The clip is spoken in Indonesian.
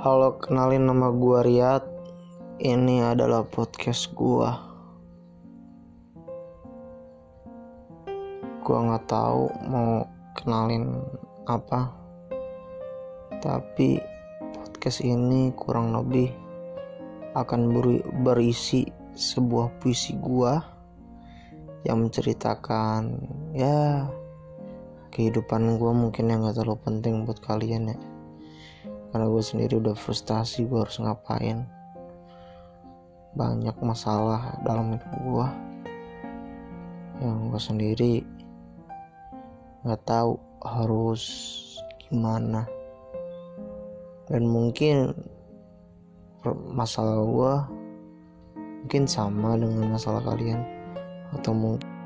Halo, kenalin nama gua Riyad. Ini adalah podcast gua. Gua nggak tahu mau kenalin apa. Tapi podcast ini kurang lebih akan beri- berisi sebuah puisi gua yang menceritakan ya kehidupan gua mungkin yang gak terlalu penting buat kalian ya karena gue sendiri udah frustasi gue harus ngapain? Banyak masalah dalam hidup gue yang gue sendiri nggak tahu harus gimana. Dan mungkin masalah gue mungkin sama dengan masalah kalian. Atau mungkin